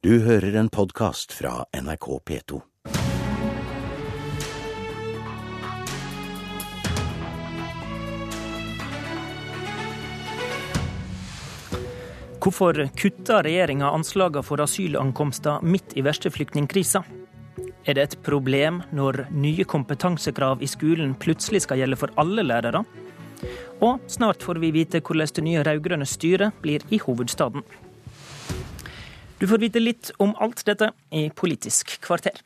Du hører en podkast fra NRK P2. Hvorfor kutta regjeringa anslagene for asylankomster midt i verste flyktningkrisa? Er det et problem når nye kompetansekrav i skolen plutselig skal gjelde for alle lærere? Og snart får vi vite hvordan det nye rød-grønne styret blir i hovedstaden. Du får vite litt om alt dette i Politisk kvarter.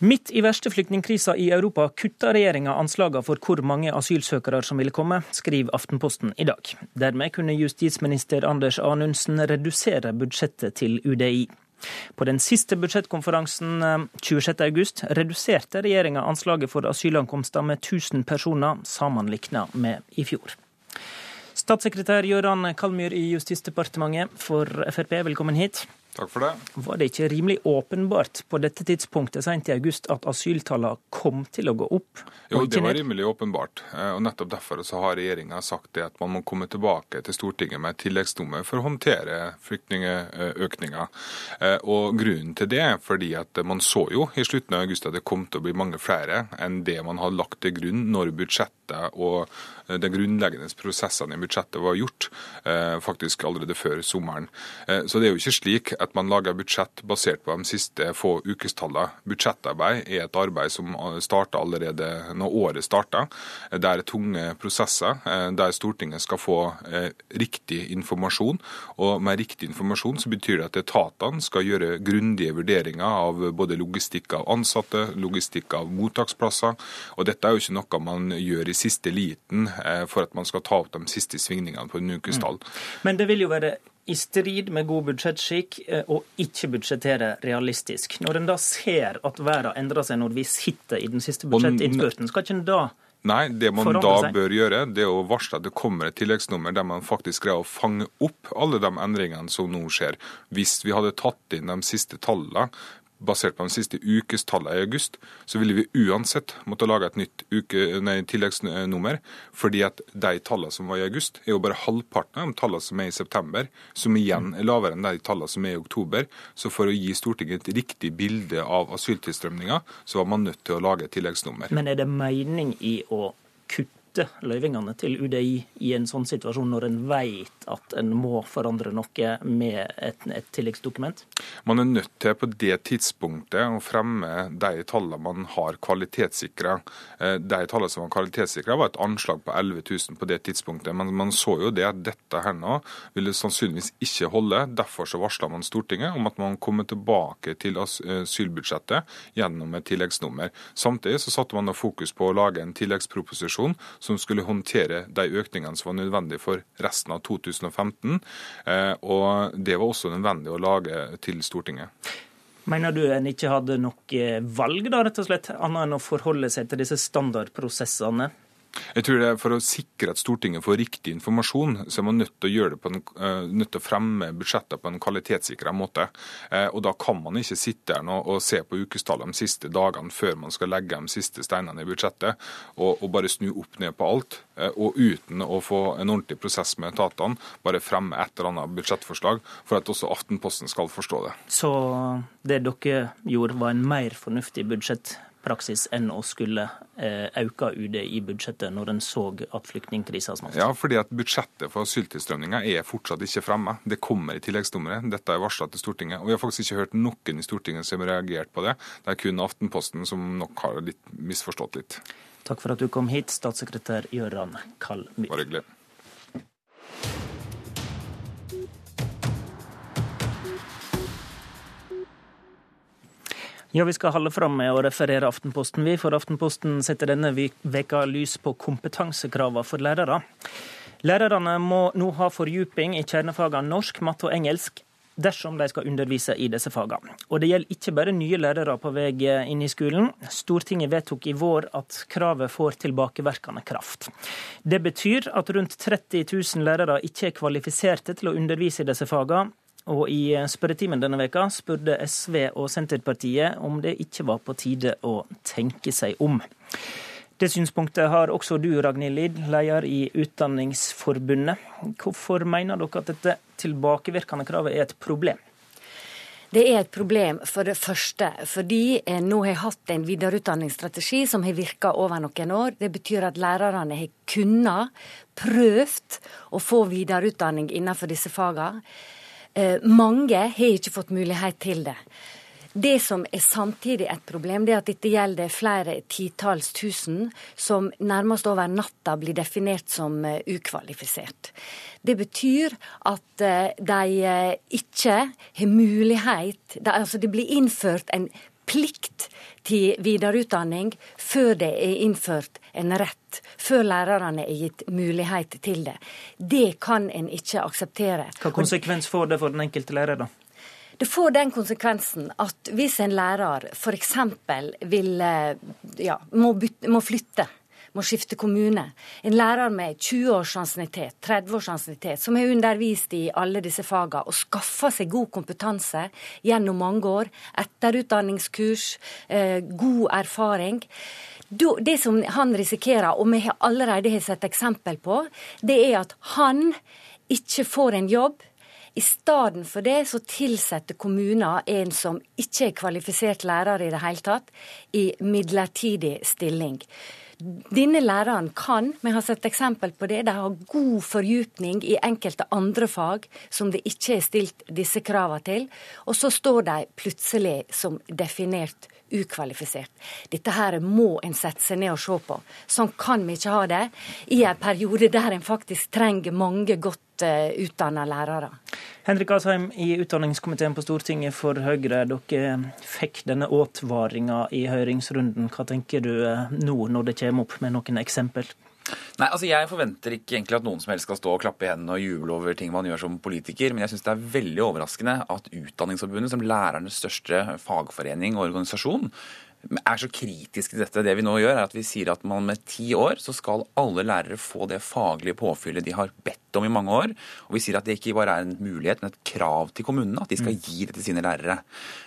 Midt i verste flyktningkrisa i Europa kutta regjeringa anslagene for hvor mange asylsøkere som ville komme, skriver Aftenposten i dag. Dermed kunne justisminister Anders Anundsen redusere budsjettet til UDI. På den siste budsjettkonferansen 26.8 eh, reduserte regjeringa anslaget for asylankomster med 1000 personer sammenlignet med i fjor. Statssekretær Gøran Kalmyr i Justisdepartementet for Frp, velkommen hit. Takk for det. Var det ikke rimelig åpenbart på dette tidspunktet sent i august at asyltallene kom til å gå opp? Jo, det var rimelig åpenbart. Eh, og Nettopp derfor så har regjeringa sagt det at man må komme tilbake til Stortinget med tilleggsnummer for å håndtere flyktningøkninga. Eh, og Grunnen til det er fordi at man så jo i slutten av august at det kom til å bli mange flere enn det man hadde lagt til grunn når budsjettet og Eh, de grunnleggende prosessene i budsjettet var gjort faktisk allerede før sommeren. Så det er jo ikke slik at man lager budsjett basert på de siste få ukestallene. Budsjettarbeid er et arbeid som starta allerede når året starta. Det er tunge prosesser der Stortinget skal få riktig informasjon. Og med riktig informasjon så betyr det at etatene skal gjøre grundige vurderinger av både logistikk av ansatte, logistikk av mottaksplasser. Og dette er jo ikke noe man gjør i siste liten Eh, for at man skal ta opp de siste svingningene på en ukestall. Mm. Men det vil jo være i strid med god budsjettskikk eh, å ikke budsjettere realistisk. Når en da ser at verden endrer seg når vi sitter i den siste budsjettinnspurten, skal ikke en da Nei, det man da bør gjøre, det er å varsle at det kommer et tilleggsnummer der man faktisk greier å fange opp alle de endringene som nå skjer. Hvis vi hadde tatt inn de siste tallene basert på de siste ukestallene i august, så ville vi uansett måtte lage et nytt uke, nei, tilleggsnummer. fordi at de tallene som var i august, er jo bare halvparten av de tallene som er i september, som igjen er lavere enn de tallene som er i oktober. Så for å gi Stortinget et riktig bilde av asyltilstrømninga, så var man nødt til å lage et tilleggsnummer. Men er det mening i å kutte kutte løyvingene til UDI i en sånn situasjon, når en vet at en må forandre noe med et, et tilleggsdokument? Man er nødt til på det tidspunktet å fremme de tallene man har kvalitetssikra. Eh, de tallene som var kvalitetssikra, var et anslag på 11 000 på det tidspunktet. Men man så jo det at dette her nå ville sannsynligvis ikke holde. Derfor så varsla man Stortinget om at man kommer tilbake til asylbudsjettet gjennom et tilleggsnummer. Samtidig så satte man da fokus på å lage en tilleggsproposisjon som skulle håndtere de økningene som var nødvendige for resten av 2015. Eh, og det var også nødvendig å lage til Stortinget. Mener du en ikke hadde noe valg, da, rett og slett, annet enn å forholde seg til disse standardprosessene? Jeg tror det er For å sikre at Stortinget får riktig informasjon, så er man nødt til å, gjøre det på en, uh, nødt til å fremme budsjettet på en kvalitetssikra måte. Uh, og Da kan man ikke sitte her nå og se på ukestallet de siste dagene før man skal legge de siste steinene i budsjettet, og, og bare snu opp ned på alt. Uh, og uten å få en ordentlig prosess med etatene, bare fremme et eller annet budsjettforslag for at også Aftenposten skal forstå det. Så det dere gjorde var en mer fornuftig budsjett praksis enn å skulle eh, øke UD i budsjettet når en så at flyktningkrisa smalt? Ja, fordi at budsjettet for asyltilstrømninga er fortsatt ikke fremme. Det kommer i tilleggsnummeret. Dette er varsla til Stortinget. Og vi har faktisk ikke hørt noen i Stortinget som har reagert på det. Det er kun Aftenposten som nok har litt misforstått litt. Takk for at du kom hit, statssekretær Gøran Kallmyr. Bare hyggelig. Ja, Vi skal holde fram med å referere Aftenposten, vi, for Aftenposten setter denne veka lys på kompetansekravene for lærere. Lærerne må nå ha fordyping i kjernefagene norsk, matte og engelsk dersom de skal undervise i disse fagene. Og det gjelder ikke bare nye lærere på vei inn i skolen. Stortinget vedtok i vår at kravet får tilbakevirkende kraft. Det betyr at rundt 30 000 lærere ikke er kvalifiserte til å undervise i disse fagene, og i spørretimen denne veka spurte SV og Senterpartiet om det ikke var på tide å tenke seg om. Det synspunktet har også du, Ragnhild Lid, leder i Utdanningsforbundet. Hvorfor mener dere at dette tilbakevirkende kravet er et problem? Det er et problem for det første fordi jeg nå har jeg hatt en videreutdanningsstrategi som har virka over noen år. Det betyr at lærerne har kunnet, prøvd å få videreutdanning innenfor disse fagene. Eh, mange har ikke fått mulighet til det. Det som er samtidig et problem, det er at dette gjelder flere titalls tusen som nærmest over natta blir definert som eh, ukvalifisert. Det betyr at eh, de ikke har mulighet de, Altså det blir innført en plikt til videreutdanning før det er innført en rett, før lærerne er gitt mulighet til det. Det kan en ikke akseptere. Hva konsekvens får det for den enkelte lærer, da? Det får den konsekvensen at hvis en lærer f.eks. vil eh, ja, må, bytte, må flytte må skifte kommune. En lærer med 20 års ansiennitet, 30 års ansiennitet, som har undervist i alle disse fagene og skaffa seg god kompetanse gjennom mange år, etterutdanningskurs, eh, god erfaring. Det som han risikerer, og vi allerede har sett eksempel på, det er at han ikke får en jobb i stedet for det så tilsetter kommuner en som ikke er kvalifisert lærer i det hele tatt, i midlertidig stilling. Denne læreren kan, vi har sett eksempel på det, de har god fordypning i enkelte andre fag som det ikke er stilt disse kravene til, og så står de plutselig som definert ukvalifisert. Dette her må en sette seg ned og se på. Sånn kan vi ikke ha det i en periode der en faktisk trenger mange godt eh, utdanna lærere. Henrik Asheim i utdanningskomiteen på Stortinget for Høyre. Dere fikk denne advaringa i høringsrunden. Hva tenker du eh, nå når det kommer opp med noen eksempel? Nei, altså Jeg forventer ikke egentlig at noen som helst skal stå og klappe i hendene og juble over ting man gjør som politiker, men jeg syns det er veldig overraskende at Utdanningsforbundet, som lærernes største fagforening og organisasjon, er så kritiske til dette. Det vi nå gjør, er at vi sier at man med ti år så skal alle lærere få det faglige påfyllet de har bedt om i mange år. Og vi sier at det ikke bare er en mulighet, men et krav til kommunene at de skal mm. gi det til sine lærere.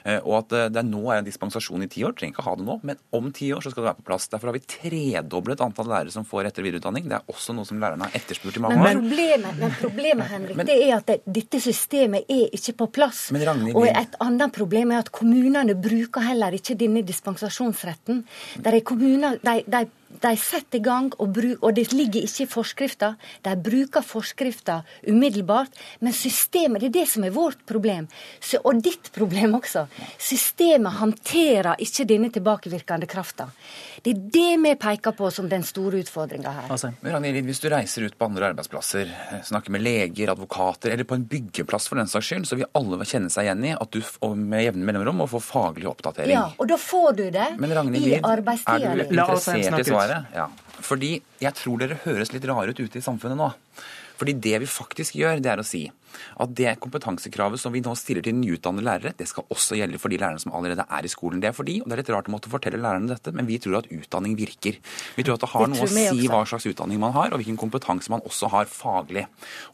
Eh, og at eh, det nå er en dispensasjon i ti år, trenger ikke ha det nå, men om ti år så skal det være på plass. Derfor har vi tredoblet antall lærere som får etter- og videreutdanning. Det er også noe som lærerne har etterspurt i mange men, år. Problemet, men problemet, Henrik, men, det er at det, dette systemet er ikke på plass. Men Ragnhild, og et annet problem er at kommunene bruker heller ikke denne dispensasjonen dispensasjonsretten. Der er kommuner, de, de de setter i gang, og, bruk, og det ligger ikke i forskrifta. De bruker forskrifta umiddelbart. Men systemet, det er det som er vårt problem. Så, og ditt problem også. Systemet håndterer ikke denne tilbakevirkende krafta. Det er det vi peker på som den store utfordringa her. Altså, Ragnhild, hvis du reiser ut på andre arbeidsplasser, snakker med leger, advokater, eller på en byggeplass for den saks skyld, så vil alle kjenne seg igjen i at du med jevne mellomrom må få faglig oppdatering. Ja, og da får du det Men, Ragnhild, i arbeidstida di. Du interessert i svaret? Ja. Fordi jeg tror dere høres litt rare ut ute i samfunnet nå. Fordi det vi faktisk gjør, det er å si at det kompetansekravet som vi nå stiller til nyutdannede lærere, det skal også gjelde for de lærerne som allerede er i skolen. Det er fordi, og det er litt rart å måtte fortelle lærerne dette, men vi tror at utdanning virker. Vi tror at det har noe å si hva slags utdanning man har, og hvilken kompetanse man også har faglig.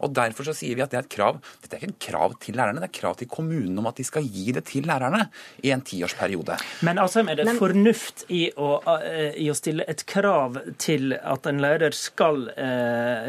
Og Derfor så sier vi at det er et krav Dette er ikke et krav til lærerne, det er et krav til kommunene om at de skal gi det til lærerne i en tiårsperiode. Men altså, er det men... fornuft i å, uh, i å, stille et krav til at en lærer skal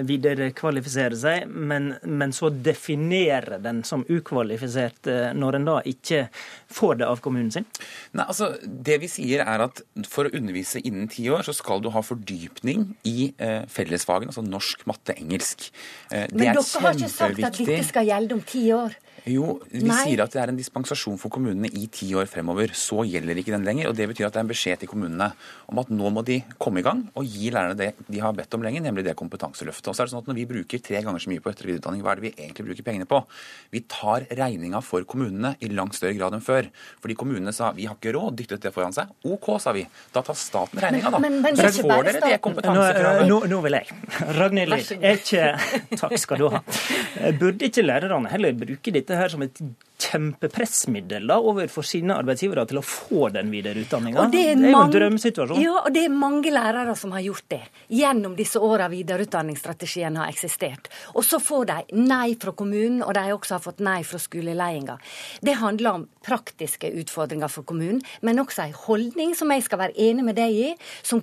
videre viderekvalifisere seg, men, men så definere definere den som ukvalifisert eh, når en da ikke får det av kommunen sin? Nei, altså, Det vi sier er at for å undervise innen ti år, så skal du ha fordypning i eh, fellesfagene, altså norsk, matte, engelsk. Eh, Men dere har ikke sagt at dette skal gjelde om ti år? Jo, vi Nei. sier at det er en dispensasjon for kommunene i ti år fremover. Så gjelder ikke den lenger. og Det betyr at det er en beskjed til kommunene om at nå må de komme i gang og gi lærerne det de har bedt om lenge, nemlig det kompetanseløftet. Og så er det sånn at Når vi bruker tre ganger så mye på etter- og videreutdanning, hva er det vi egentlig bruker pengene på? Vi tar regninga for kommunene i langt større grad enn før. Fordi kommunene sa vi har ikke råd, dyttet det foran seg. OK, sa vi. Da tar staten regninga, da. Men, men, men så får dere det kompetansekravet. Nå, nå, nå, vil jeg. Ragnhild er ikke Takk skal du ha. Burde ikke lærerne heller bruke dette her som et kjempepressmiddel da, overfor sine arbeidsgivere til å få den videreutdanninga. Det, det er jo en drømmesituasjon. Ja, og det er mange lærere som har gjort det gjennom disse åra videreutdanningsstrategien har eksistert. Og så får de nei fra kommunen, og de også har fått nei fra skoleledelsen. Det handler om praktiske utfordringer for kommunen, men også en holdning som jeg skal være enig med deg i, som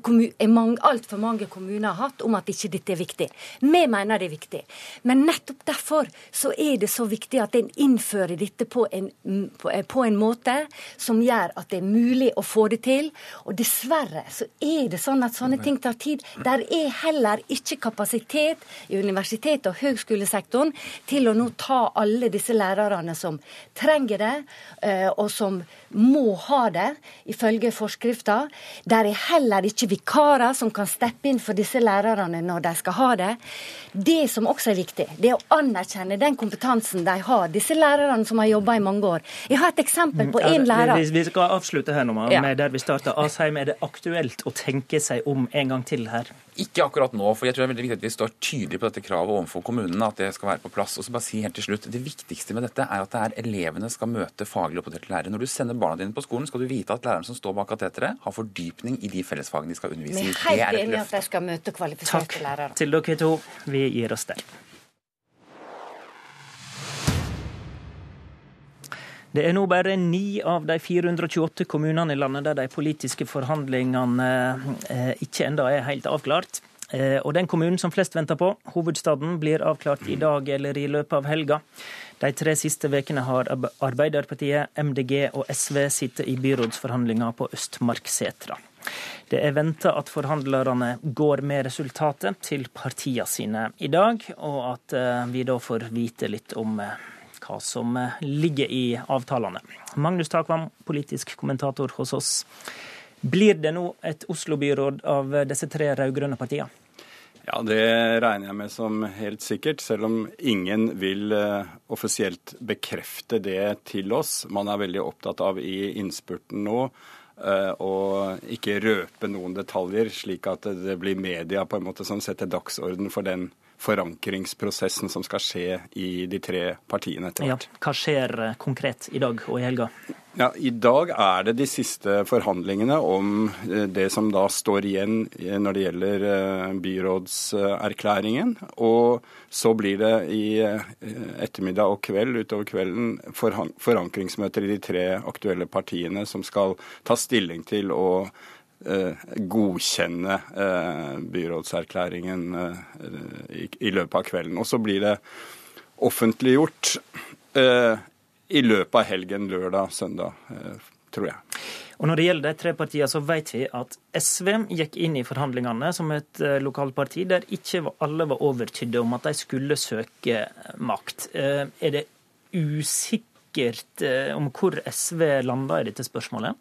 altfor mange kommuner har hatt, om at ikke dette er viktig. Vi mener det er viktig. Men nettopp derfor så er det så viktig at en innfører dette på en, på en, måte som gjør at det er mulig å få det til. Og dessverre så er det sånn at sånne ting tar tid. Der er heller ikke kapasitet i universitet- og høgskolesektoren til å nå ta alle disse lærerne som trenger det, eh, og som må ha det, ifølge forskrifta. Der er heller ikke vikarer som kan steppe inn for disse lærerne når de skal ha det. Det som også er viktig, det er å anerkjenne den kompetansen de har, disse lærerne som har jobba i mange år. Jeg har et eksempel på én lærer. Vi, vi skal avslutte her nå med ja. der vi starta. Asheim, er det aktuelt å tenke seg om en gang til her? Ikke akkurat nå, for jeg tror det er veldig viktig at vi står tydelig på dette kravet overfor kommunene. at det skal være på plass. Og så bare si helt til slutt, Det viktigste med dette er at det er elevene skal møte faglig oppdaterte lærere. Når du sender barna dine på skolen, skal du vite at læreren som står bak kateteret, har fordypning i de fellesfagene de skal undervise i. Vi er helt enige at de skal møte kvalifiserte lærere. Takk til dere to. Vi gir oss der. Det er nå bare ni av de 428 kommunene i landet der de politiske forhandlingene eh, ikke enda er helt avklart. Eh, og den kommunen som flest venter på, hovedstaden, blir avklart i dag eller i løpet av helga. De tre siste ukene har Arbeiderpartiet, MDG og SV sittet i byrådsforhandlinger på Østmarksetra. Det er venta at forhandlerne går med resultatet til partiene sine i dag, og at eh, vi da får vite litt om hva som eh, ligger i avtalene. Magnus Takvam, politisk kommentator hos oss. Blir det nå et Oslo-byråd av disse tre rød-grønne partiene? Ja, Det regner jeg med som helt sikkert, selv om ingen vil uh, offisielt bekrefte det til oss. Man er veldig opptatt av i innspurten nå uh, å ikke røpe noen detaljer, slik at det blir media på en måte som setter dagsorden for den forankringsprosessen som skal skje i de tre partiene etter hvert. Ja, hva skjer eh, konkret i dag og i helga? Ja, I dag er det de siste forhandlingene om eh, det som da står igjen eh, når det gjelder byrådserklæringen. Og så blir det i ettermiddag og kveld utover kvelden forankringsmøter i de tre aktuelle partiene som skal ta stilling til å Eh, godkjenne eh, byrådserklæringen eh, i løpet av kvelden. Og så blir det offentliggjort i løpet av helgen, lørdag, søndag, tror jeg. Og Når det gjelder de tre partiene, så vet vi at SV gikk inn i forhandlingene som et lokalparti der ikke alle var overtydde om at de skulle søke makt. Er det usikkert om hvor SV landa i dette spørsmålet?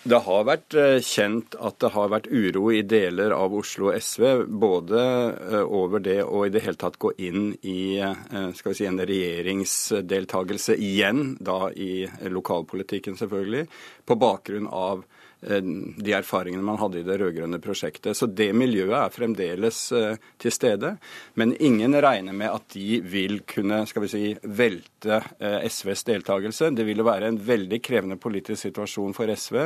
Det har vært eh, kjent at det har vært uro i deler av Oslo SV, både eh, over det å i det hele tatt gå inn i eh, si, en regjeringsdeltakelse igjen, da i lokalpolitikken selvfølgelig, på bakgrunn av de erfaringene man hadde i det rød-grønne prosjektet. Så det miljøet er fremdeles eh, til stede. Men ingen regner med at de vil kunne skal vi si, velte eh, SVs deltakelse. Det ville være en veldig krevende politisk situasjon for SV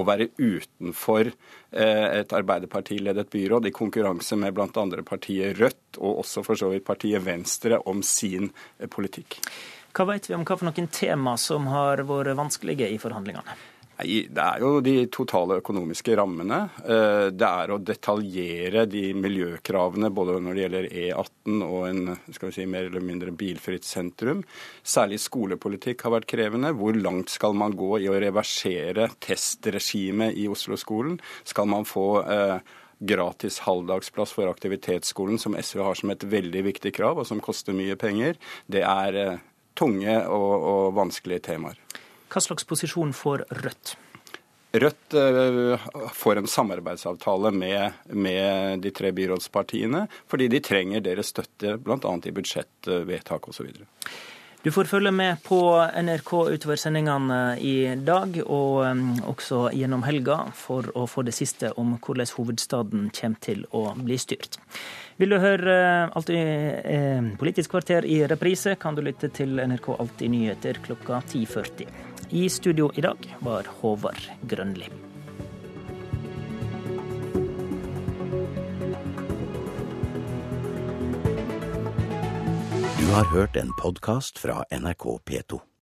å være utenfor et Arbeiderparti-ledet byråd i konkurranse med bl.a. partiet Rødt og også for så vidt partiet Venstre om sin politikk. Hva vet vi om hva for noen tema som har vært vanskelige i forhandlingene? Det er jo de totale økonomiske rammene. Eh, det er å detaljere de miljøkravene både når det gjelder E18 og en si, mer eller mindre bilfritt sentrum. Særlig skolepolitikk har vært krevende. Hvor langt skal man gå i å reversere testregimet i Oslo-skolen? Skal man få eh, gratis halvdagsplass for aktivitetsskolen, som SV har som et veldig viktig krav, og som koster mye penger? Det er eh, tunge og, og vanskelige temaer. Hva slags posisjon får Rødt? Rødt eh, får en samarbeidsavtale med, med, de tre byrådspartiene, fordi de trenger deres støtte bl.a. i budsjettvedtak osv. Du får følge med på NRK utover sendingene i dag, og um, også gjennom helga, for å få det siste om hvordan hovedstaden kommer til å bli styrt. Vil du høre eh, Alltid eh, Politisk kvarter i reprise, kan du lytte til NRK Alltid nyheter klokka 10.40. I studio i dag var Håvard Grønli. Du har hørt en podkast fra NRK P2.